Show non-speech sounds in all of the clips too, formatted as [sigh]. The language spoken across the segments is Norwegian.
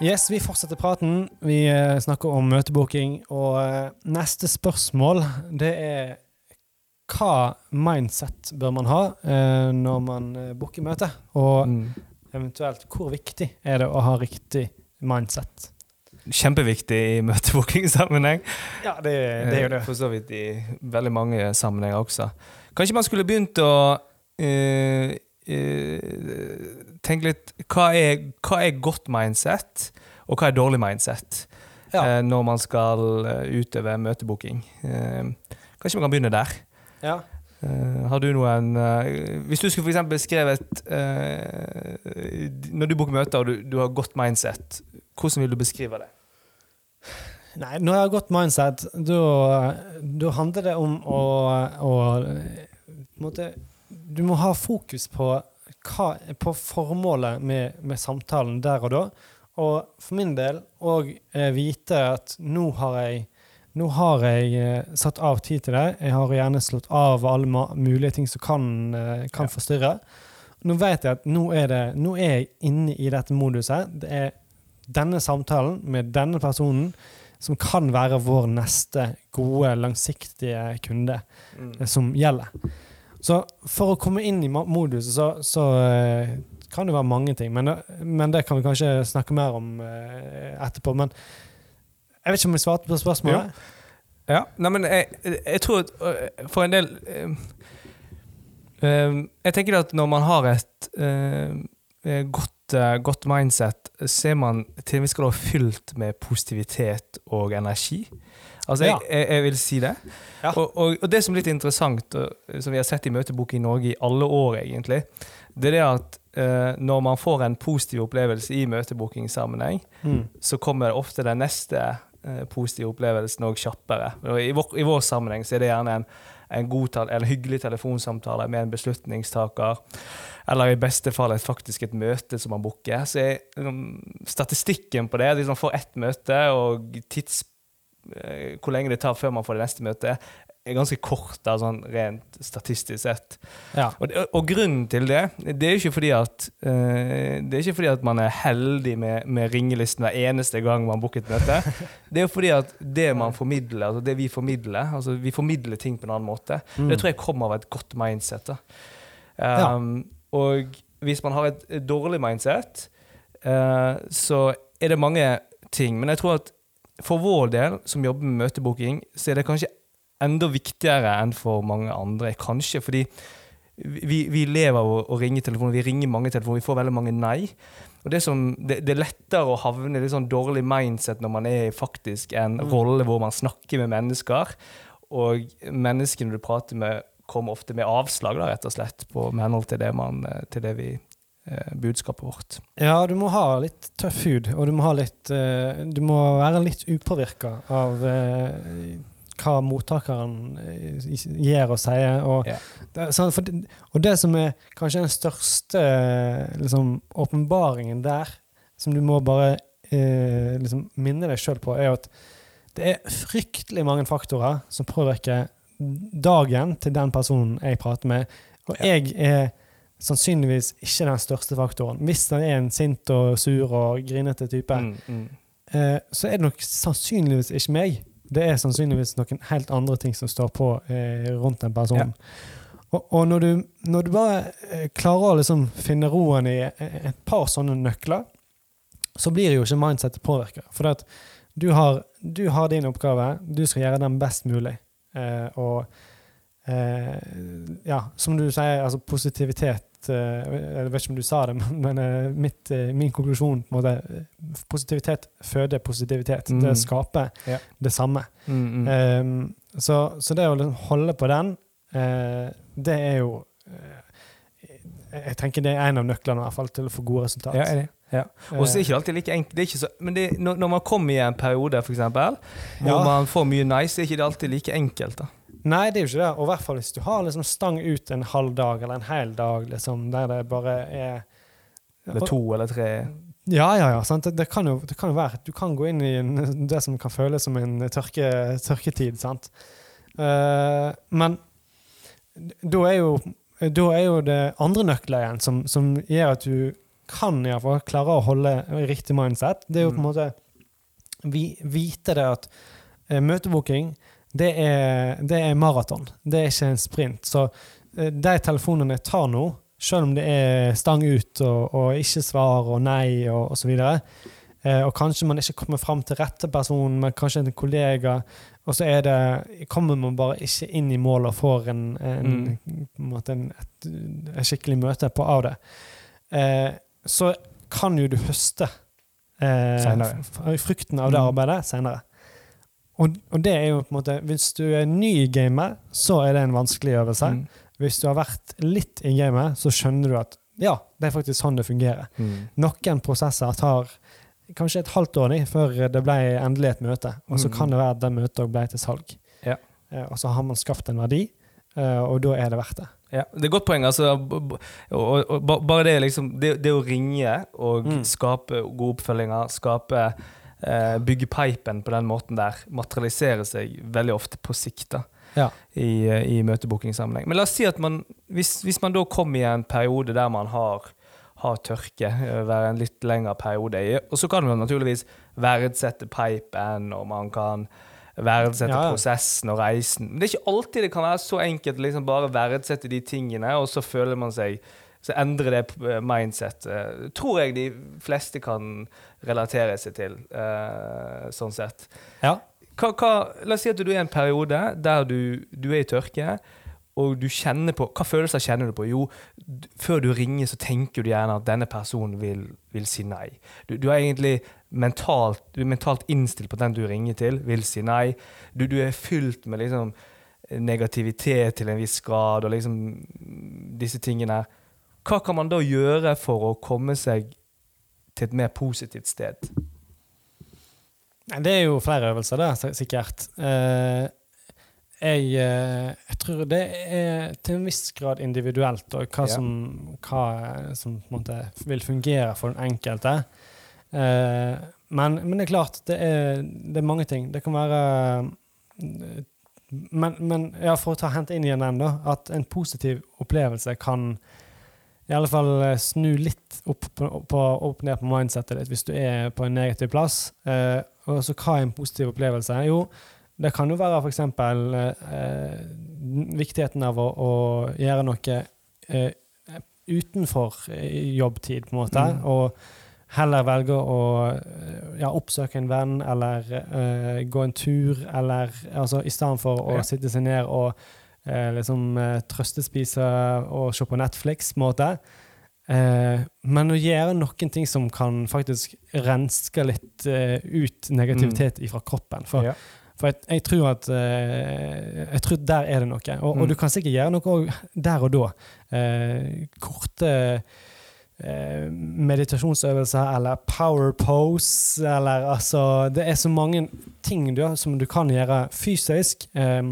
Yes, vi fortsetter praten. Vi eh, snakker om møtebooking. Og eh, neste spørsmål, det er hva mindset bør man ha eh, når man booker møte? Og Mm. eventuelt hvor viktig er det å ha riktig mindset? Kjempeviktig i møtebookingsammenheng. Ja, det, det er jo det. For så vidt i veldig mange sammenhenger også. Kanskje man skulle begynt å uh, eh, tenke litt hva er, hva er godt mindset, og hva er dårlig mindset? Ja. eh, når man skal eh, utøve møtebooking. Eh, kanskje vi kan begynne der. Ja. Eh, har du noen eh, Hvis du skulle for eksempel beskrevet eh, Når du booker møter og du, du har godt mindset, hvordan vil du beskrive det? Nei, når jeg har godt mindset, da handler det om å, å måte, Du må ha fokus på, hva, på formålet med, med samtalen der og da. Og for min del òg vite at nå har jeg nå har jeg eh, satt av tid til det. Jeg har gjerne slått av alle mulige ting som kan, eh, kan Ja. forstyrre. Nå vet jeg at nå er, det, nå er jeg inne i dette moduset. Det er denne samtalen med denne personen som kan være vår neste gode, langsiktige kunde eh, som gjelder. Så for å komme inn i moduset, så, så eh, kan det være mange ting. Men, men det kan vi kanskje snakke mer om eh, etterpå. Men jeg vet ikke om jeg svarte på spørsmålet. Ja, nei, men jeg, jeg tror at øh, for en del Jeg tenker at når man har et godt, godt mindset, så er man til en viss grad fylt med positivitet og energi. Altså, jeg, jeg, jeg vil si det. Ja. Og, og, og det som er litt interessant, som vi har sett i Møtebok i Norge i alle år, egentlig, det er det at uh, når man får en positiv opplevelse i møtebookingsammenheng, Mm. så kommer ofte den neste uh, positive opplevelsen òg kjappere. I vår, I vår sammenheng så er det gjerne en, en, god, en hyggelig telefonsamtale med en beslutningstaker, eller i beste fall et, faktisk et møte som man booker. Så jeg, um, statistikken på det, hvis man får ett møte, og tids, eh, hvor lenge det tar før man får det neste møtet, er ganske kort, da, sånn rent statistisk sett. Ja. Og, og grunnen til det, det er ikke fordi at uh, Det er ikke fordi at man er heldig med, med ringelisten hver eneste gang man booker et møte. [laughs] Det er jo fordi at det man formidler, altså det vi formidler altså Vi formidler ting på en annen måte. Mm. Det tror jeg kommer av et godt mindset. Da. Ja. Um, Og hvis man har et dårlig mindset, uh, så er det mange ting. Men jeg tror at for vår del, som jobber med møtebooking, så er det kanskje enda viktigere enn for mange andre. Kanskje fordi vi, vi lever av å, å ringe telefoner. Vi ringer mange telefoner, vi får veldig mange nei. Og det, som, det, det er lettere å havne i litt sånn dårlig mindset når man er i faktisk en Mm. rolle hvor man snakker med mennesker, og menneskene du prater med, kommer ofte med avslag, da, rett og slett, på, med henhold til det, man, eh, til det vi budskapet vårt. Ja, du må ha litt tøff hud, og du må, ha litt, eh, du må være litt upåvirka av eh, hva mottakeren eh, gjør og sier. Og, Ja. det, og det som er kanskje den største eh, liksom, åpenbaringen der, som du må bare eh, liksom, minne deg sjøl på, er at det er fryktelig mange faktorer som påvirker dagen til den personen jeg prater med. Og jeg er sannsynligvis ikke den største faktoren. Hvis han er en sint og sur og grinete type, Mm, mm. eh, så er det nok sannsynligvis ikke meg. Det er sannsynligvis noen helt andre ting som står på eh, rundt den personen. Og, og når, du, når du bare eh, klarer å liksom finne roen i eh, et par sånne nøkler, så blir jo ikke mindsetet påvirka. For at du, har, du har din oppgave, du skal gjøre den best mulig. Eh, og eh, ja, som du sier, altså positivitet eh, Jeg vet ikke om du sa det, [laughs] men, eh, mitt, eh, min konklusjon på en måte Positivitet føder positivitet. Mm. Det skaper Ja. det samme. Mm, mm. Um, så, så det å liksom holde på den, uh, det er jo uh, Jeg tenker det er en av nøklene i hvert fall til å få gode resultat. Ja, er det. Ja. Og så er det ikke alltid like enkelt. Så, men det, når, når man kommer i en periode, eksempel, hvor Ja. man får mye nice, er det ikke alltid like enkelt. da. Nei, det er jo ikke det. Og i hvert fall hvis du har liksom stang ut en halv dag eller en hel dag liksom, der det bare er Eller to eller tre. Ja, ja, ja. Sant? Det, det, kan jo, det kan jo være Du kan gå inn i en, det som kan føles som en tørke, tørketid, sant. Uh, men da er jo da er jo det andre nøkler igjen som, som gjør at du kan iallfall klare å holde riktig mindset, det er jo på en Mm. måte vi, vite det at uh, møtebooking, det er, det er maraton. Det er ikke en sprint. Så eh, de telefonene jeg tar nå, selv om det er stang ut og, og ikke svar og nei og osv., eh, og kanskje man ikke kommer fram til rette person, men kanskje en kollega, og så er det, kommer man bare ikke inn i mål og får en, en, mm. en, måte en, et, et skikkelig møte på av det, eh, så kan jo du høste eh, frukten av det Mm. arbeidet senere. Og, og det er jo på en måte Hvis du er ny i gamet, så er det en vanskelig øvelse. Mm. Hvis du har vært litt i gamet, så skjønner du at ja, det er faktisk sånn det fungerer. Mm. Noen prosesser tar kanskje et halvt år før det ble endelig et møte. Og så Mm. kan det være at det møtet ble til salg. Ja. Eh, Og så har man skapt en verdi, eh, og da er det verdt det. Ja, det er et godt poeng. Altså, og, og, bare det, liksom, det, det å ringe og Mm. skape gode oppfølginger, skape eh, bygge pipen på den måten der, materialiserer seg veldig ofte på sikt da, Ja. i, eh, i møtebookingsammenheng. Men la oss si at man, hvis, hvis man da kommer i en periode der man har, har tørke, eh, være en litt lengre periode, og så kan man naturligvis verdsette pipen, og man kan verdsette Ja, ja. prosessen og reisen. Men det er ikke alltid det kan være så enkelt liksom bare verdsette de tingene, og så føler man seg så endrer det mindset. mindsetet. Tror jeg de fleste kan relatere seg til, eh, sånn sett. Ja. Hva, hva, la oss si at du er i en periode der du, du er i tørke, og du kjenner på Hva følelser kjenner du på? Jo, før du ringer, så tenker du gjerne at denne personen vil, vil si nei. Du, du er egentlig mentalt, du er mentalt innstilt på at den du ringer til, vil si nei. Du, du er fylt med liksom negativitet til en viss grad, og liksom disse tingene. Hva kan man da gjøre for å komme seg til et mer positivt sted? Det er jo flere øvelser, det, sikkert. Eh, jeg, eh, jeg tror det er til en viss grad individuelt, og hva, som, hva som måte vil fungere for den enkelte. Eh, men, men det er klart, det er, det er mange ting. Det kan være Men, men ja, for å ta hente inn igjen den, da, at en positiv opplevelse kan i alle fall eh, snu litt opp, på, på, opp ned på mindsetet ditt hvis du er på en negativ plass. Eh, og så hva er en positiv opplevelse? Jo, det kan jo være f.eks. Eh, viktigheten av å, å gjøre noe eh, utenfor eh, jobbtid, på en måte. Mm. Og heller velge å eh, ja, oppsøke en venn, eller eh, gå en tur, eller altså i stedet for å Ja. sitte seg ned og liksom eh, trøstespise og se på Netflix-måte. Eh, men å gjøre noen ting som kan faktisk renske litt eh, ut negativitet fra kroppen. For, Ja. for jeg, jeg tror at eh, Jeg tror der er det noe. Og, Mm. og du kan sikkert gjøre noe der og da. Eh, korte eh, meditasjonsøvelser eller power pose eller altså Det er så mange ting du, som du kan gjøre fysisk. Eh,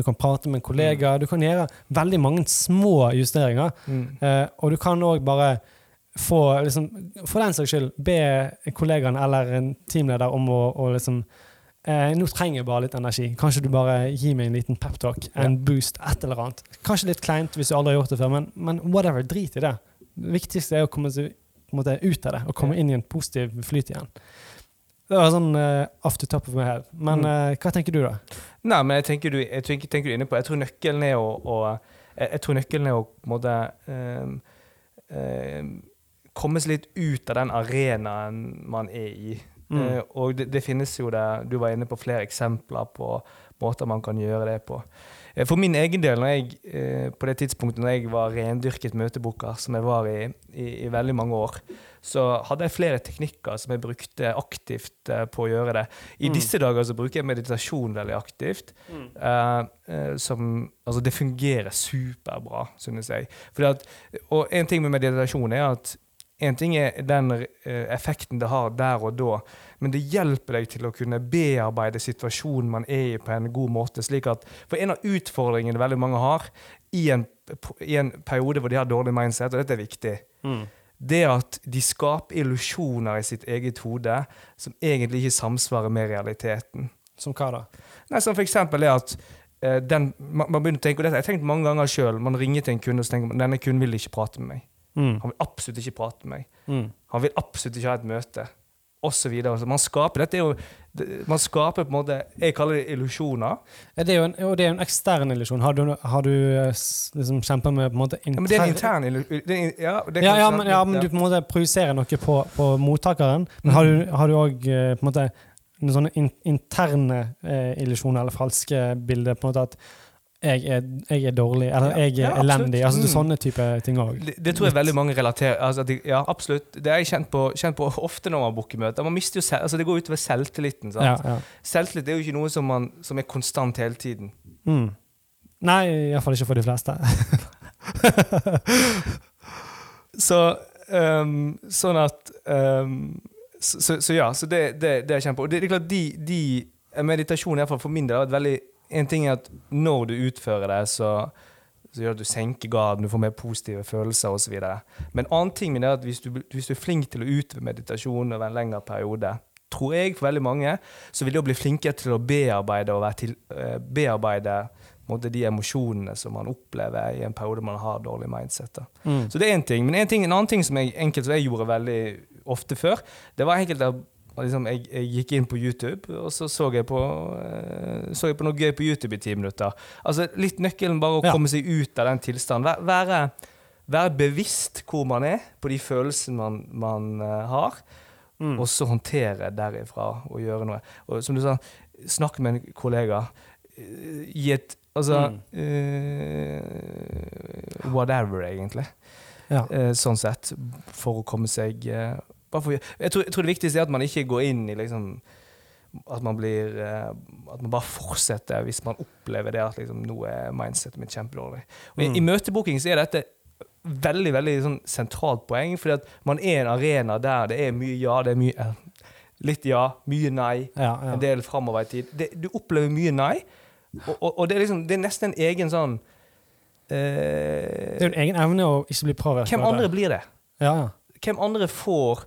du kan prate med en kollega. Du kan gjøre veldig mange små justeringer. Mm. Eh, og du kan òg bare få, liksom, for den saks skyld, be kollegaen eller en teamleder om å, å liksom eh, Nå trenger jeg bare litt energi. Kanskje du bare gir meg en liten peptalk, en boost, et eller annet. Kanskje litt kleint hvis du aldri har gjort det før, men, men whatever. Drit i det. Det viktigste er å komme seg ut av det og komme inn i en positiv flyt igjen. Det var sånn uh, off the top of my head. Men eh, hva tenker du, da? Nei, men jeg tenker du, jeg tenker, tenker du inne på Jeg tror nøkkelen er å, å jeg, jeg tror nøkkelen er å måtte ehm, ehm, komme seg litt ut av den arenaen man er i. Mm. Eh, og det, det finnes jo det Du var inne på flere eksempler på måter man kan gjøre det på. Eh, For min egen del, når jeg, eh, på det tidspunktet når jeg var rendyrket møtebooker, som jeg var i, i, i veldig mange år, så hadde jeg flere teknikker som jeg brukte aktivt eh, på å gjøre det. I Mm. disse dager så bruker jeg meditasjon veldig aktivt. Mm. Uh, som, altså det fungerer superbra, synes jeg. At, og en ting med meditasjon er at en ting er den eh, effekten det har der og da, men det hjelper deg til å kunne bearbeide situasjonen man er i på en god måte. slik at, For en av utfordringene veldig mange har i en, i en periode hvor de har dårlig mindset, og dette er viktig, Mm. det at de skaper illusjoner i sitt eget hode som egentlig ikke samsvarer med realiteten. Som hva da? Nei, som for eksempel er at eh, den, man, man begynner å tenke, og dette har jeg tenkt mange ganger selv, man ringer til en kunde og tenker denne kunden vil ikke prate med meg. Mm. Han vil absolutt ikke prate med meg. Mm. Han vil absolutt ikke ha et møte. Og så videre. Man skaper dette er jo, Man skaper på en måte Jeg kaller det illusjoner. Det er jo en, og det er jo en ekstern illusjon. Har du, har du eh, liksom kjempa med på en måte Ja, men det er en intern- intern illusjon. Ja, Ja, ja, men, ja, men du på en måte projiserer noe på, på mottakeren. Men har du har du òg på en måte noen sånne in, interne eh, illusjoner eller falske bilder? på en måte At jeg er, jeg er dårlig, eller jeg er ja, elendig. altså det er Mm. Sånne type ting òg. Det, det tror jeg veldig mange relaterer altså, de, Ja, absolutt. Det er jeg kjent på, kjent på ofte når man booker møter. Man mister jo selv, altså, det går utover selvtilliten. Sant? Ja, ja. Selvtillit er jo ikke noe som, man, som er konstant hele tiden. Mm. Nei, iallfall ikke for de fleste. [laughs] Så um, sånn at um, så, så, så ja, så det, det, det er kjempe... Og det, det er klart, de, de meditasjon, i hvert fall for min del, har vært veldig En ting er at når du utfører det, så, så gjør at du senker garden, du får mer positive følelser osv. Men en annen ting er at hvis du, hvis du er flink til å utøve meditasjon over en lengre periode, tror jeg for veldig mange, så vil du bli flinkere til å bearbeide til, eh, bearbeide de emosjonene som man opplever i en periode man har dårlig mindset. Mm. Så det er en ting. Men en, ting, en annen ting som jeg, enkelt som jeg gjorde veldig ofte før, det var enkelt at liksom, jeg, jeg gikk inn på YouTube, og så så jeg på, eh, så jeg på noe gøy på YouTube i ti minutter. Altså Litt nøkkelen bare å Ja. komme seg ut av den tilstanden. Væ- Være, være bevisst hvor man er, på de følelsene man, man eh, har, Mm. og så håndtere derifra og gjøre noe. Og som du sa, snakk med en kollega. Gi et Altså eh, Whatever, egentlig. Ja. Uh, sånn sett. For å komme seg bare for, jeg, tror, jeg tror det viktigste er at man ikke går inn i liksom At man blir eh, At man bare fortsetter hvis man opplever det at liksom, nå er mindsetet mitt kjempedårlig. Og i, Mm. I møtebooking så er dette veldig veldig sånn sentralt poeng, fordi at man er en arena der det er mye ja, det er mye eh, Litt ja, mye nei, Ja, ja. en del framover i tid. Det, du opplever mye nei, og, og, og det, er liksom, det er nesten en egen sånn Det eh, er jo en egen evne å ikke bli påvirket. Hvem andre blir det? Ja, ja. Hvem andre får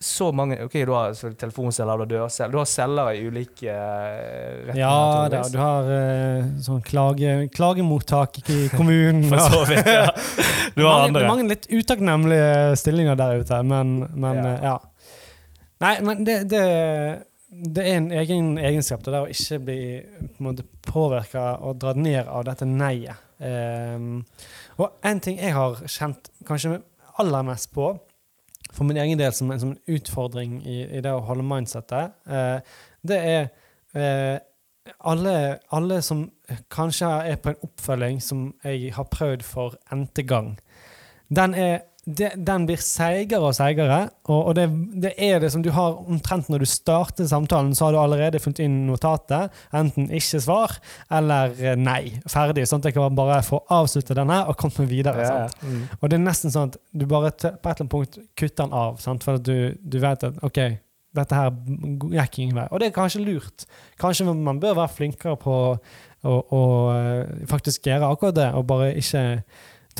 så mange Ok, du har selvfølgelig telefonceller, du har dørceller, du har celler i ulike eh, retninger. Ja da, du har uh, sånn klage, klagemottak i [laughs] kommunen. For så vidt, ja. [laughs] Du har mange, andre. mange litt utakknemlige stillinger der ute, men, men Ja. ja. ja. Nei, men det, det, det er en egen egenskap det der å ikke bli på en måte påvirka og dratt ned av dette nei-et. Ehm, og en ting jeg har kjent kanskje aller mest på, for min egen del som en sånn utfordring i, i det å holde mindsettet, eh, det er eh, alle, alle som kanskje er på en oppfølging som jeg har prøvd for n-te gang. Den, er, det, den blir seigere og seigere, og, og det, det er det som du har omtrent når du starter samtalen, så har du allerede funnet inn notatet. Enten ikke svar eller eh, nei. Ferdig. Sånn at jeg kan bare få avslutte denne og komme videre. Ja, ja. Mm. Og det er nesten sånn at du bare på et eller annet punkt kutter den av, sant? for at du, du vet at OK, dette her gikk ingen vei. Og det er kanskje lurt. Kanskje man bør være flinkere på å, å eh, faktisk gjøre akkurat det, og bare ikke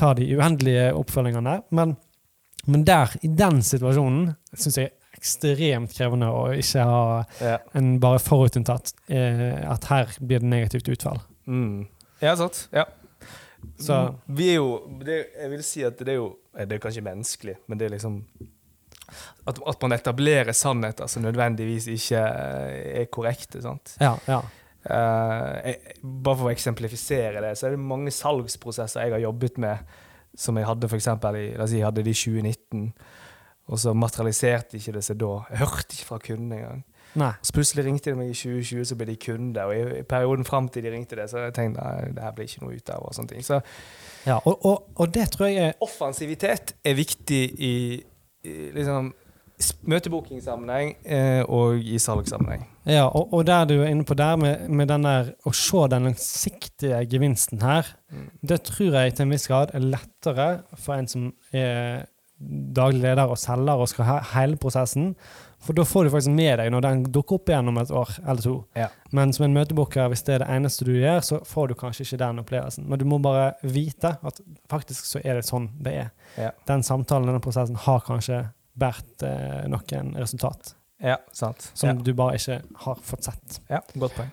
ta de uendelige oppfølgingene. Men, men der, i den situasjonen, syns jeg er ekstremt krevende å ikke ha Ja. en bare forutinntatt eh, at her blir det negativt utfall. Mm. ja, sant. Ja. Så Vi er jo det, Jeg vil si at det er jo eh, Det er kanskje menneskelig, men det er liksom at, at man etablerer sannheter som nødvendigvis ikke eh, er korrekte. sant? ja, ja. Eh, jeg, bare for å eksemplifisere det, så er det mange salgsprosesser jeg har jobbet med, som jeg hadde for i, la oss si, jeg hadde det i 2019, og så materialiserte ikke det seg da. Jeg hørte ikke fra kunden engang. Nei. Så plutselig ringte de meg i 2020, så ble de kunde, og i, perioden fram til de ringte det, så jeg tenkte nei, det her blir ikke noe ut av. og sånne ting. Så Ja, og, og, og det tror jeg er offensivitet er viktig i, i liksom, møtebookingsammenheng eh, og i salgssammenheng. Ja, og, og der du er inne på der, med, med den der å se den langsiktige gevinsten her, Mm. det tror jeg til en viss grad er lettere for en som er daglig leder og selger og skal ha hele prosessen. For da får du faktisk med deg når den dukker opp igjen om et år eller to. Ja. Men som en møtebooker, hvis det er det eneste du gjør, så får du kanskje ikke den opplevelsen. Men du må bare vite at faktisk så er det sånn det er. Ja. Den samtalen, denne prosessen, har kanskje båret eh, noen resultat Ja, sant. som Ja. du bare ikke har fått sett. ja, godt poeng.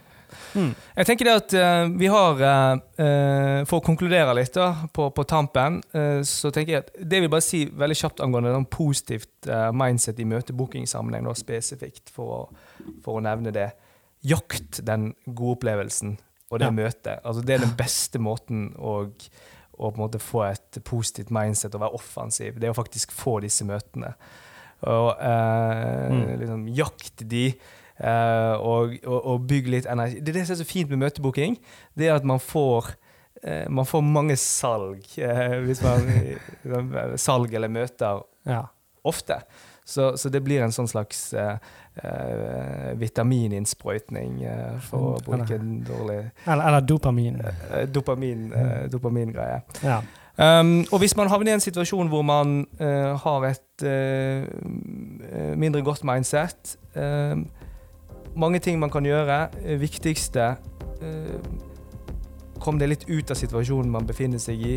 Mm. Jeg tenker det at uh, vi har eh, For å konkludere litt da, på, på tampen, uh, så tenker jeg at det vil bare si veldig kjapt angående noen positivt mindset i møtebookingsammenheng, spesifikt, for for å nevne det. Jakt den gode opplevelsen og det Ja. møtet. Altså, det er den beste måten å, å på en måte få et positivt mindset og være offensiv. Det å faktisk få disse møtene. Og eh, Mm. liksom jakte de. eh, og, og, og bygge litt energi. Det er det som er så fint med møtebooking. Det er at man får eh, man får mange salg eh, hvis man [laughs] Salg eller møter Ja. ofte. Så, så det blir en sånn slags eh, eh, vitamininnsprøytning, eh, for å bruke en dårlig Eller, eller dopamin. eh, dopamin, eh, dopamingreie. Ja. Um, og hvis man havner i en situasjon hvor man eh, har et eh, mindre godt mindset eh, Mange ting man kan gjøre. Eh, viktigste eh, Kom deg litt ut av situasjonen man befinner seg i.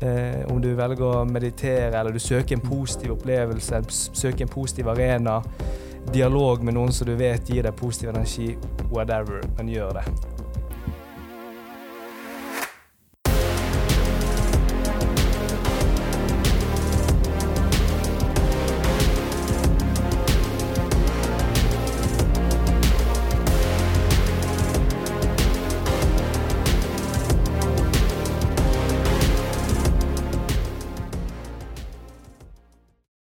Eh, om du velger å meditere, eller du søker en positiv opplevelse, søker en positiv arena. Dialog med noen som du vet gir deg positiv energi. Whatever. Men gjør det.